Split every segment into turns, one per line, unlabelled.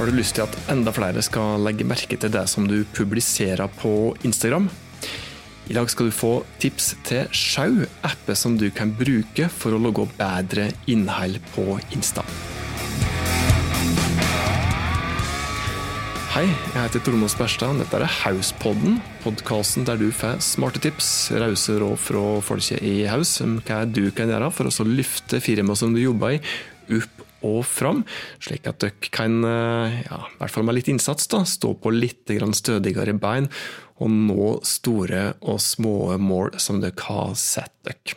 Har du lyst til at enda flere skal legge merke til det som du publiserer på Instagram? I dag skal du få tips til Sjau, apper som du kan bruke for å logge bedre innhold på Insta. Hei, jeg heter Tormod Sperstad. Dette er Hauspodden, podkasten der du får smarte tips, rause råd fra folket i Haus om hva du kan gjøre for å løfte firmaet som du jobber i, opp og fram, slik at dere kan, ja, i hvert fall med litt innsats, da, stå på litt stødigere bein og nå store og små mål som dere har sett dere.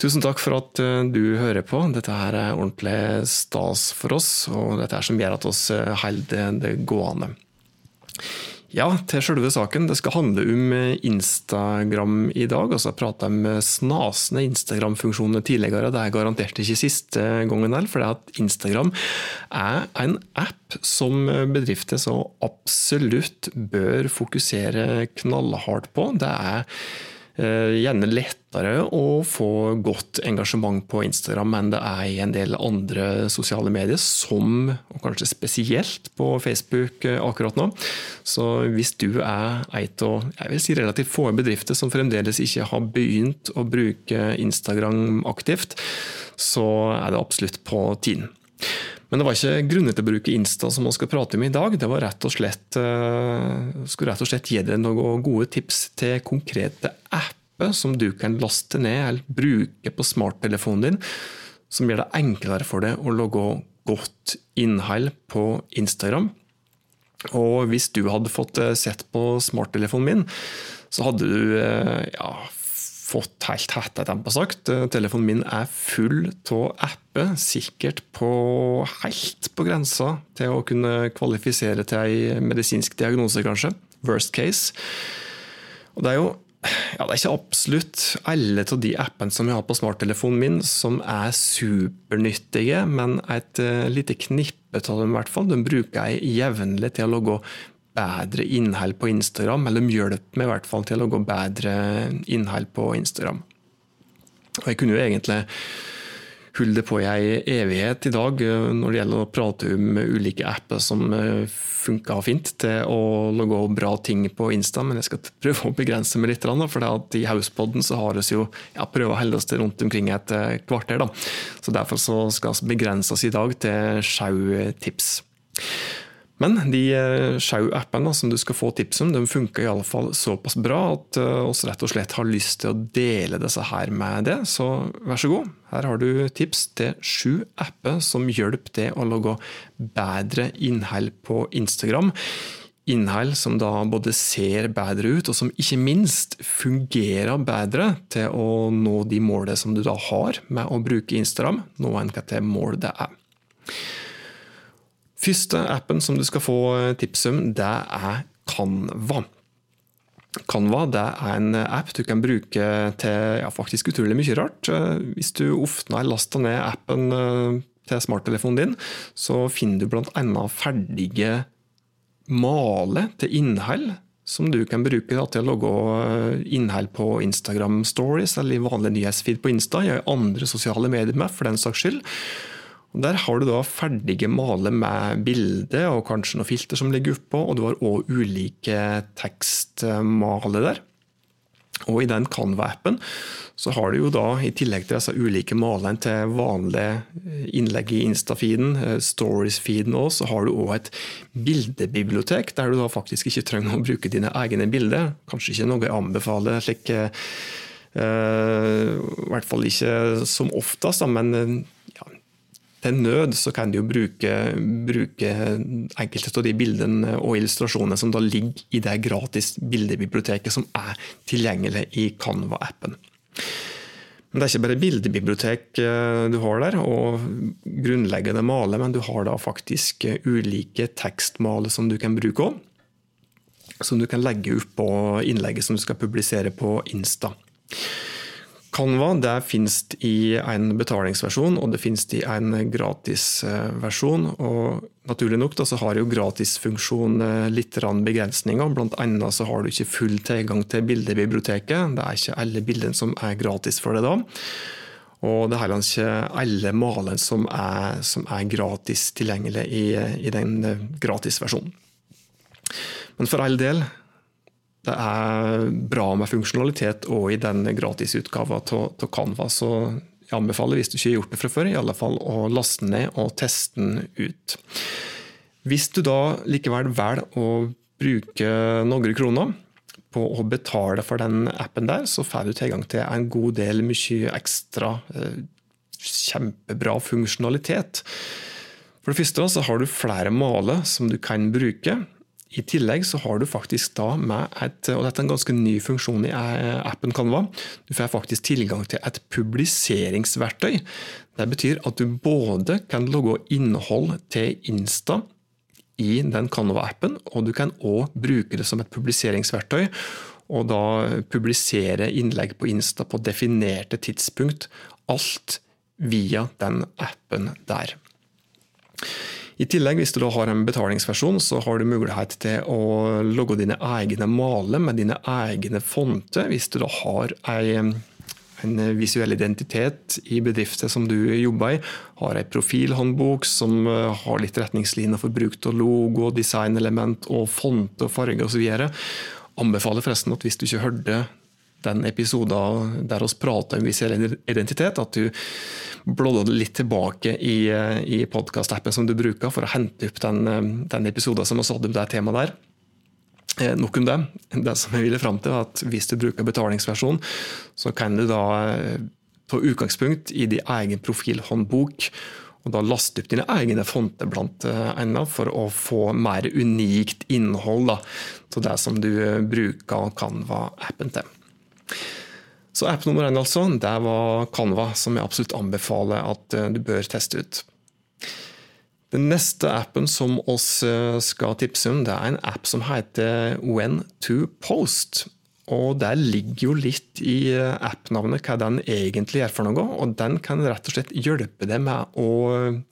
Tusen takk for at du hører på. Dette her er ordentlig stas for oss, og dette er som gjør at oss holder det gående. Ja, til selve saken. Det skal handle om Instagram i dag. Altså, jeg prata om snasende Instagram-funksjoner tidligere. Det er garantert ikke siste gangen heller, for at Instagram er en app som bedrifter så absolutt bør fokusere knallhardt på. Det er gjerne lettere å få godt engasjement på Instagram enn det er i en del andre sosiale medier, som, kanskje spesielt på Facebook akkurat nå. Så hvis du er eit av jeg vil si relativt få bedrifter som fremdeles ikke har begynt å bruke Instagram aktivt, så er det absolutt på tiden. Men det var ikke grunner til å bruke Insta som vi skal prate om i dag. Det var rett og slett, skulle rett og slett gi dere noen gode tips til konkrete apper som du kan laste ned eller bruke på smarttelefonen din, som gjør det enklere for deg å lage godt innhold på Instagram. Og hvis du hadde fått sett på smarttelefonen min, så hadde du ja, fått helt hetta tempo sagt. Telefonen min er full av apper, sikkert på helt på grensa til å kunne kvalifisere til ei medisinsk diagnose, kanskje. Worst case. Og det er jo ja, det er ikke absolutt alle av de appene som jeg har på smarttelefonen min som er supernyttige, men et lite knippe av dem i hvert fall, de bruker jeg jevnlig til å lage bedre innhold på Instagram, eller de hjelper meg i hvert fall til å lage bedre innhold på Instagram. Og jeg kunne jo egentlig holde det på i evighet i dag når det gjelder å prate om ulike apper som funker fint til å logge bra ting på Insta, men jeg skal prøve å begrense meg litt. For i Hauspodden så har vi jo ja, prøvd å holde oss til rundt omkring et kvarter. Da. Så Derfor så skal vi begrense oss i dag til sjau tips. Men de show-appene som du skal få tips om, de funker iallfall såpass bra at oss rett og slett har lyst til å dele disse her med det. Så vær så god, her har du tips til sju apper som hjelper deg å lage bedre innhold på Instagram. Innhold som da både ser bedre ut, og som ikke minst fungerer bedre til å nå de målene som du da har med å bruke Instagram, noe enn hva til mål det er. Første appen som du skal få tips om, det er Canva. Canva det er en app du kan bruke til ja, faktisk utrolig mye rart. Hvis du ofte har lasta ned appen til smarttelefonen din, så finner du bl.a. ferdige maler til innhold som du kan bruke da, til å logge innhold på Instagram Stories eller i vanlig nyhetsfeed på Insta, i andre sosiale medier med, for den saks skyld. Der har du da ferdige maler med bilde og kanskje noen filter som ligger oppå, og du har òg ulike tekstmaler der. Og i den Canva-appen så har du jo da, i tillegg til disse ulike malene til vanlige innlegg i Insta-feeden, Stories-feeden òg, så har du òg et bildebibliotek, der du da faktisk ikke trenger å bruke dine egne bilder. Kanskje ikke noe jeg anbefaler slik uh, i hvert fall ikke som oftest, men til nød så kan du jo bruke, bruke enkelte av de bildene og illustrasjonene som da ligger i det gratis bildebiblioteket som er tilgjengelig i Canva-appen. Men Det er ikke bare bildebibliotek du har der, og grunnleggende male, men du har da faktisk ulike tekstmaler som du kan bruke òg. Som du kan legge opp på innlegget som du skal publisere på Insta. Canva det finnes i en betalingsversjon og det finnes i en gratisversjon. og Naturlig nok da, så har jo gratisfunksjonen litt begrensninger. Blant annet så har du ikke full tilgang til bildebiblioteket. Det er ikke alle bildene som er gratis for deg da. Og det er heller ikke alle malene som som er gratis tilgjengelig i, i den gratisversjonen. Men for all del, det er bra med funksjonalitet òg i den gratisutgava av Canva. Så jeg anbefaler, hvis du ikke har gjort det fra før, i alle fall å laste den ned og teste den ut. Hvis du da likevel velger å bruke noen kroner på å betale for den appen der, så får du tilgang til en god del mye ekstra eh, kjempebra funksjonalitet. For det første så har du flere maler som du kan bruke. I tillegg så har du faktisk da med et, og dette er en ganske ny funksjon i appen Canva, du får faktisk tilgang til et publiseringsverktøy. Det betyr at du både kan logge innhold til Insta i den Canva-appen, og du kan òg bruke det som et publiseringsverktøy. Og da publisere innlegg på Insta på definerte tidspunkt. Alt via den appen der. I tillegg, hvis du da har en betalingsversjon, så har du mulighet til å logge dine egne maler med dine egne fonter. Hvis du da har ei en visuell identitet i bedrifter som du jobber i, har ei profilhåndbok som eh, har litt retningslinjer for bruk av logo, designelement og font og farge osv. Anbefaler forresten at hvis du ikke hørte den episoden der vi prata om visuell identitet, at du blådde litt tilbake i, i podkastappen som du bruker for å hente opp den, den episoden som vi hadde om det temaet der. Eh, nok om det. Det som jeg ville fram til, er at hvis du bruker betalingsversjon, så kan du da eh, ta utgangspunkt i din egen profilhåndbok og da laste opp dine egne fonter blant annet for å få mer unikt innhold da, til det som du bruker Canva-appen til. Så app nummer én altså, det var Canva, som jeg absolutt anbefaler at eh, du bør teste ut. Den neste appen som oss eh, skal tipse om, det er en app som heter When to Post. Og Der ligger jo litt i appnavnet app-navnet hva den egentlig gjør for noe. og Den kan rett og slett hjelpe deg med å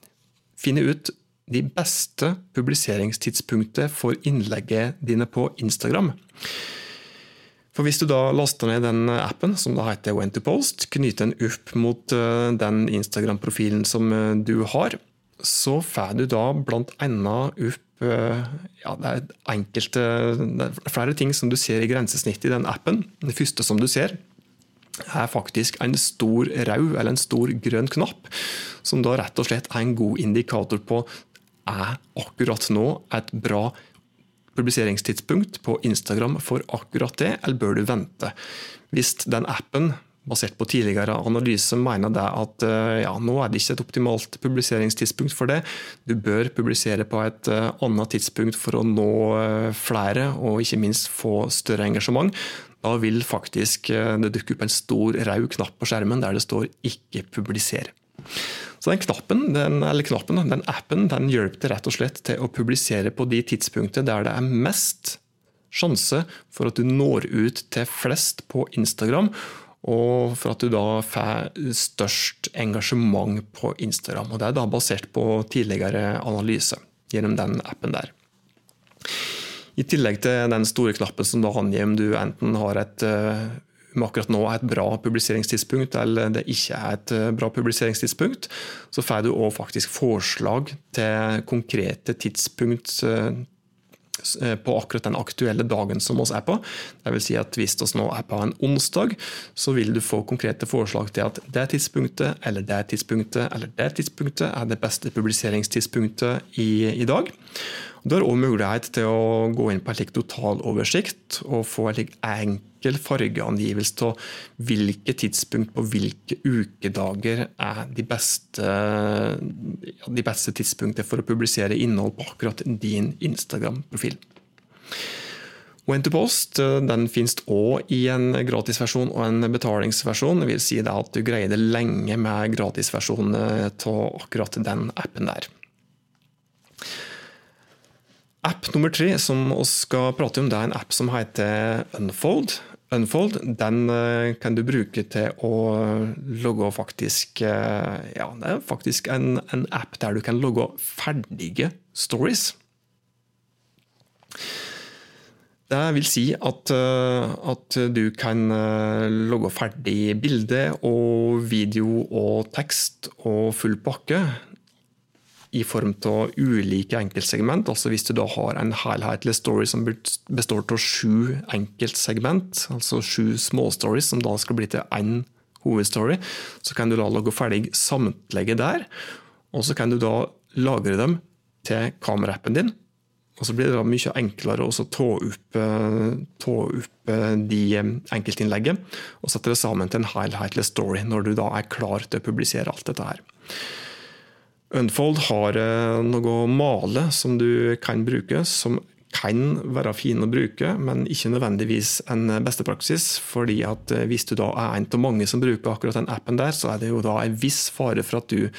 finne ut de beste publiseringstidspunktet for innlegget dine på Instagram. For Hvis du da laster ned den appen, som da heter When to Post, knyter den opp mot eh, den Instagram-profilen som eh, du har, så får du da bl.a. opp eh, ja, det er enkelte, det er flere ting som du ser i grensesnittet i den appen. Det første som du ser, er faktisk en stor rød eller en stor grønn knapp, som da rett og slett er en god indikator på er akkurat nå et bra publiseringstidspunkt på Instagram for akkurat det, eller bør du vente? Hvis den appen basert på tidligere analyse mener det at eh, ja, nå er det ikke et optimalt publiseringstidspunkt for det. Du bør publisere på et eh, annet tidspunkt for å nå eh, flere, og ikke minst få større engasjement. Da vil faktisk det dukke opp en stor rød knapp på skjermen der det står 'ikke publisere'. Så den knappen, den, eller knappen, den appen den hjelper rett og slett til å publisere på de tidspunktene der det er mest sjanse for at du når ut til flest på Instagram, og for at du da får størst engasjement på Instagram. Og Det er da basert på tidligere analyse gjennom den appen der. I tillegg til den store knappen som da angir om du enten har et eh, akkurat nå er et bra publiseringstidspunkt eller det ikke er et eh, bra publiseringstidspunkt, så får du òg faktisk forslag til konkrete tidspunkt eh, eh, på akkurat den aktuelle dagen som vi er på. Det vil si at Hvis vi nå er på en onsdag, så vil du få konkrete forslag til at det tidspunktet eller det tidspunktet eller det tidspunktet er det beste publiseringstidspunktet i, i dag. Du har òg mulighet til å gå inn på en slik totaloversikt og få en slik enkel fargeangivelse av hvilke tidspunkt på hvilke ukedager er de beste, de beste tidspunktene for å publisere innhold på akkurat din Instagram-profil. When to Post den finnes òg i en gratisversjon og en betalingsversjon. Det vil si at du greier det lenge med gratisversjonen av akkurat den appen der. App nummer tre som vi skal prate om, det er en app som heter Unfold. Unfold den eh, kan du bruke til å logge faktisk eh, Ja, det er faktisk en, en app der du kan logge ferdige stories. Det vil si at, at, du kan logge ferdig bilde og video og tekst og full pakke i form av ulike enkeltsegment. Altså hvis du da har en helhetlig story som består av sju enkeltsegment, altså sju småstories som da skal bli til én hovedstory, så kan du da lage ferdig samtlige der. Og så kan du da lagre dem til kameraappen din. Og så blir det da mye enklere å ta opp, eh, ta opp eh, de enkeltinnleggene og sette det sammen til en helhetlig story, når du da er klar til å publisere alt dette her. Unfold har noe å male som du kan bruke, som kan være fin å bruke, men ikke nødvendigvis en beste praksis. fordi at eh, Hvis du da er en av mange som bruker akkurat den appen, der, så er det jo da en viss fare for at du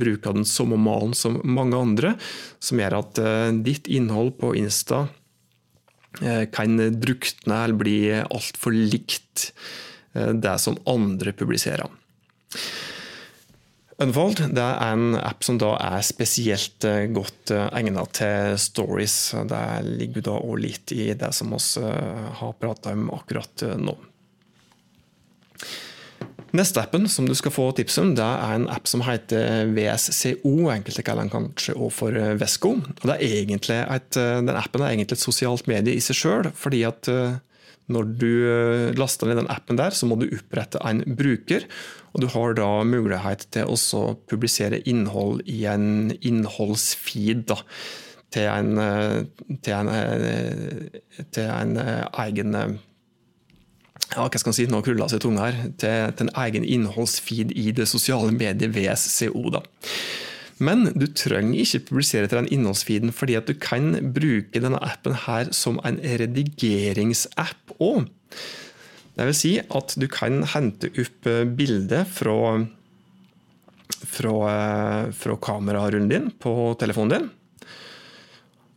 bruker den samme malen som mange andre, som gjør at eh, ditt innhold på Insta kan drukne eller bli altfor likt det som andre publiserer. Unfold det er en app som da er spesielt eh, godt eh, egnet til stories. Det ligger da òg litt i det som vi eh, har prata om akkurat nå. Neste appen som du skal få tips om, det er en app som heter VSCO. Enkelte kaller den kanskje òg for Vesco. Og det er et, den appen er egentlig et sosialt medie i seg sjøl, fordi at når du laster ned den appen der, så må du opprette en bruker. Og du har da mulighet til å publisere innhold i en innholdsfeed. Da, til, en, til, en, til en, egen ja, hva skal man si, nå krølla seg tunga her, til, til, en egen innholdsfeed i det sosiale mediet VSCO. da. Men du trenger ikke publisere til den innholdsfeeden, fordi at du kan bruke denne appen her som en redigeringsapp òg. Det vil si at du kan hente opp eh, bilder fra, fra, eh, fra kamerarunden din på telefonen din.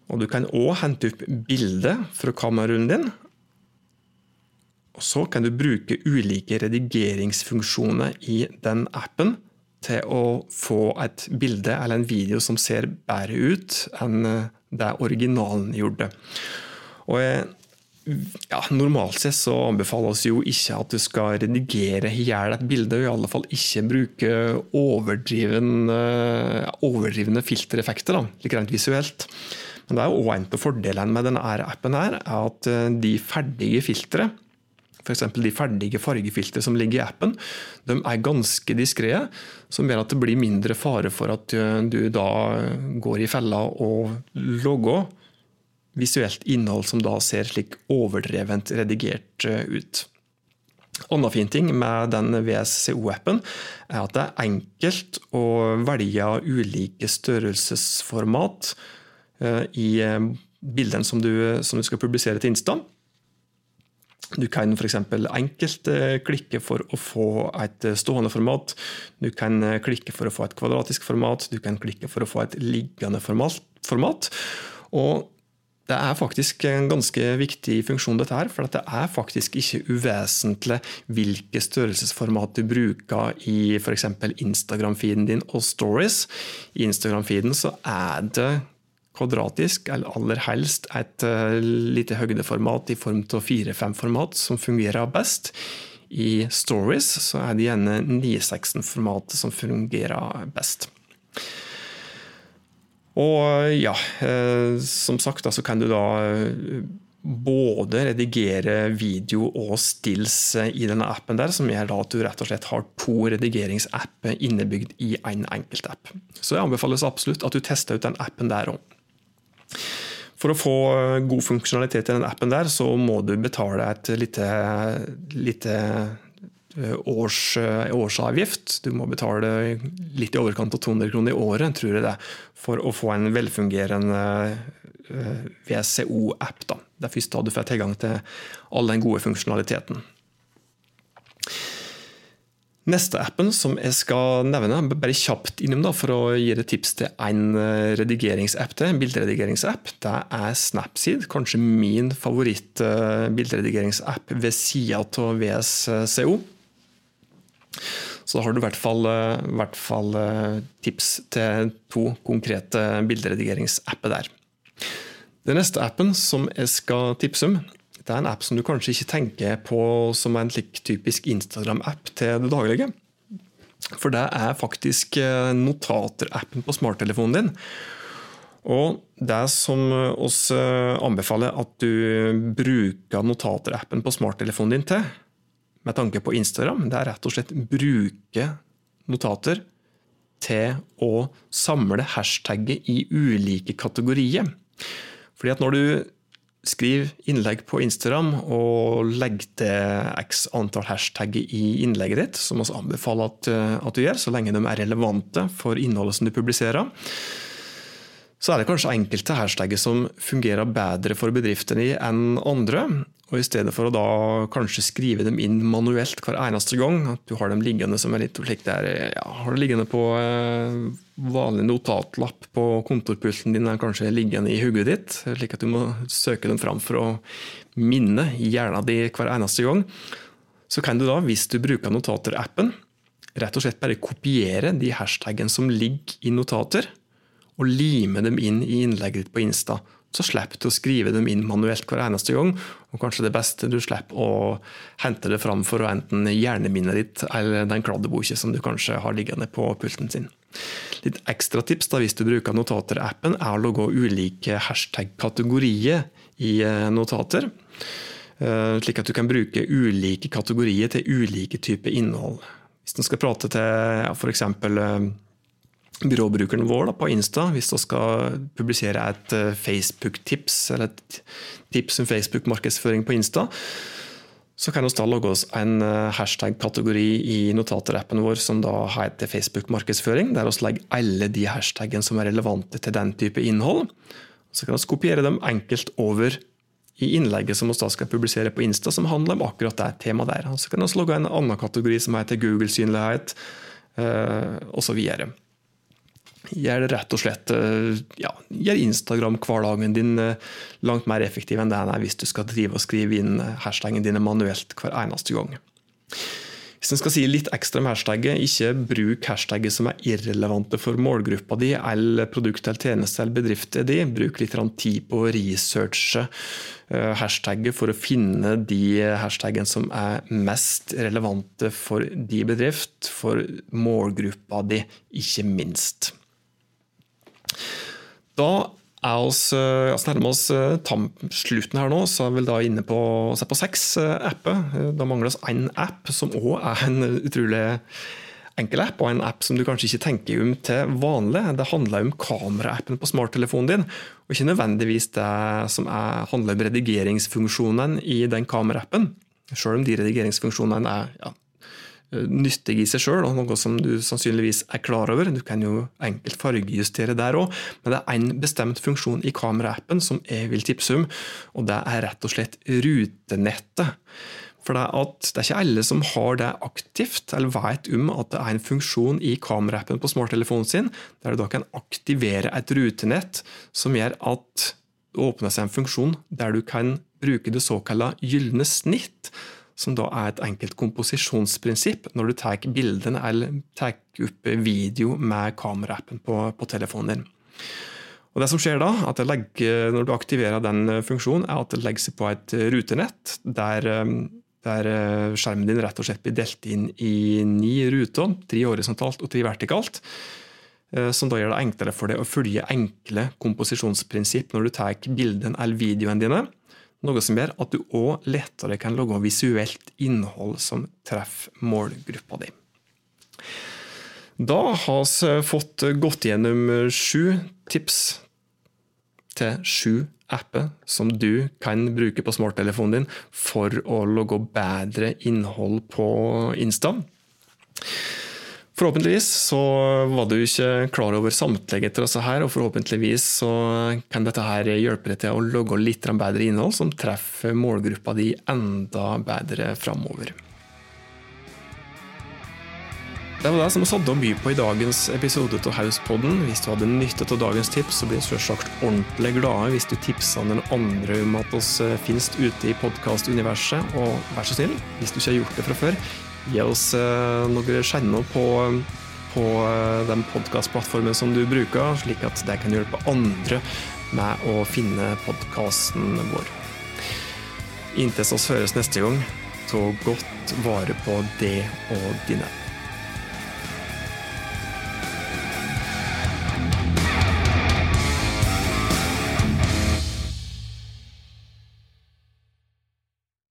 Og du kan òg hente opp bilder fra kamerarunden din. Og så kan du bruke ulike redigeringsfunksjoner i den appen til å få et bilde eller en video som ser bedre ut enn eh, det originalen gjorde. Og ja, Normalt sett så anbefales jo ikke at du skal redigere i hjel et bilde, og i alle fall ikke bruke overdrivende, overdrivende filtereffekter, da, rent visuelt. Men det er jo en av fordelene med denne appen her, er at eh, de ferdige filtre, f.eks. de ferdige fargefiltre som ligger i appen, de er ganske diskré, som gjør at det blir mindre fare for at eh, du da går i fella og logger visuelt innhold som da ser slik overdrevent redigert eh, ut. Annen fin ting med den VSCO-appen er at det er enkelt å velge ulike størrelsesformat eh, i bildene som du, som du skal publisere til Insta. Du kan f.eks. enkelt klikke for å få et stående format. Du kan klikke for å få et kvadratisk format. Du kan klikke for å få et liggende format. Og det er faktisk en ganske viktig funksjon, dette her, for det er faktisk ikke uvesentlig hvilke størrelsesformat du bruker i f.eks. Instagram-feeden din og stories. I Instagram-feeden så er det kvadratisk, eller aller helst et uh, lite høydeformat i form av 4-5-format som fungerer best. I stories så er det gjerne 9-16-formatet som fungerer best. Og ja, eh, som sagt så kan du da eh, både redigere video og stills eh, i denne appen, der, som gjør da at du rett og slett har to redigeringsapper innebygd i en enkelt app. Så jeg anbefales absolutt at du tester ut den appen der òg. For å få god funksjonalitet i den appen der, så må du betale et lite, lite års, årsavgift. Du må betale litt i overkant av 200 kroner i året, tror jeg det, for å få en velfungerende eh, VCO-app. Det er først da du får tilgang til all den gode funksjonaliteten. Neste appen som jeg skal nevne, bare kjapt innom da, for å gi deg tips til en eh, redigeringsapp til, en bilderedigeringsapp, det er Snapseed. Kanskje min favoritt-bilderedigeringsapp ved sida av VSCO. Så da har du i hvert fall, eh, i hvert fall eh, tips til to konkrete bilderredigeringsapper der. Den neste appen som jeg skal tipse om, Det er en app som du kanskje ikke tenker på som en slik typisk Instagram-app til det daglige. For det er faktisk notaterappen notater-appen på smarttelefonen din. Og det som oss eh, anbefaler at du bruker notater-appen på smarttelefonen din til, med tanke på Instagram, det er rett og slett bruke notater til å samle hashtagget i ulike kategorier. Fordi at når du skriver innlegg på Instagram og legg til x antall hashtag i innlegget ditt, som vi anbefaler at, at, du gjør, så lenge de er relevante for innholdet som du publiserer, så er det kanskje enkelte hashtagger som fungerer bedre for bedriftene enn andre. Og I stedet for å da kanskje skrive dem inn manuelt hver eneste gang, at du har dem liggende som er litt slik der, ja, har det liggende på eh, vanlig notatlapp på kontorpulten din, er kanskje liggende i hodet ditt, slik at du må søke dem fram for å minne hjernen din hver eneste gang, så kan du da, hvis du bruker notater-appen, rett og slett bare kopiere de hashtagene som ligger i notater, og lime dem inn i innlegget ditt på Insta så slipper du å skrive dem inn manuelt hver eneste gang. Og kanskje det beste, du slipper å hente det fram for å enten hjerneminnet ditt eller den kladdeboka som du kanskje har liggende på pulten sin. Litt ekstra tips da, hvis du bruker notater-appen, er å logge ulike hashtag-kategorier i eh, notater. Eh, slik at du kan bruke ulike kategorier til ulike typer innhold. Hvis du skal prate til ja, f.eks byråbrukeren vår da, på Insta, hvis vi skal publisere et eh, Facebook-tips, eller et tips om Facebook-markedsføring på Insta, så kan vi da logge oss en eh, hashtag-kategori i notater-appen vår som da heter Facebook-markedsføring, der vi legger alle de hashtagene som er relevante til den type innhold. Så kan vi kopiere dem enkelt over i innlegget som vi skal publisere på Insta, som handler om akkurat det temaet der. Så kan vi logge en annen kategori som heter Google-synlighet, eh, osv gjør rett og slett eh, ja, gjør Instagram-hverdagen din eh, langt mer effektiv enn det den er hvis du skal drive og skrive inn eh, hashtagene dine manuelt hver eneste gang. Hvis en skal si litt ekstra om hashtagget, ikke bruk hashtagget som er irrelevante for målgruppa di, eller produkt eller tjeneste eller bedrifter di. Bruk litt tid på å researche hashtagget for å finne de hashtagene som er mest relevante for de bedrift, for målgruppa di, ikke minst. Da er oss, eh, altså nærmer oss tam, slutten her nå, så er vi da inne på, på seks eh, apper. Da mangler oss én app, som òg er en utrolig enkel app, og en app som du kanskje ikke tenker om til vanlig. Det handler om kameraappen på smarttelefonen din, og ikke nødvendigvis det som er, handler om redigeringsfunksjonen i den kameraappen. Selv om de redigeringsfunksjonene er ja, Eh, nyttig i seg sjøl, og noe som du sannsynligvis er klar over. Du kan jo enkelt fargejustere der òg, men det er en bestemt funksjon i kameraappen som jeg vil tipse om, og det er rett og slett rutenettet. For det er, det er ikke alle som har det aktivt, eller vet om at det er en funksjon i kameraappen på smarttelefonen sin, der du da kan aktivere et rutenett som gjør at det åpner seg en funksjon der du kan bruke det såkalte gylne snitt som da er et enkelt komposisjonsprinsipp når du tar bildene eller tar opp video med kameraappen på, på, telefonen din. Og det som skjer da, legger, Når du aktiverer den funksjonen, er at det legger seg på et rutenett der, der, skjermen din rett og slett blir delt inn i ni ruter, tre horisontalt og tre vertikalt. Eh, som da gjør det enklere for deg å følge enkle komposisjonsprinsipp når du tar bildene eller videoene dine. Noe som gjør at du òg lettere kan lage visuelt innhold som treffer målgruppa di. Da har vi fått gått gjennom sju tips til sju apper som du kan bruke på smarttelefonen din for å lage bedre innhold på Insta. Forhåpentligvis så var du ikke klar over samtlige til disse her, og forhåpentligvis så kan dette her hjelpe deg til å lage litt bedre innhold som treffer målgruppa di enda bedre framover. Det var det som satte å by på i dagens episode av Hauspodden. Hvis du hadde nytte av dagens tips, så blir vi selvsagt ordentlig glade hvis du tipser den andre om at oss finnes ute i podkastuniverset. Og vær så snill, hvis du ikke har gjort det fra før, Gi oss eh, noen stjerner på, på eh, den podkastplattformen som du bruker, slik at det kan hjelpe andre med å finne podkasten vår. Inntil vi høres neste gang, ta godt vare på det og dine.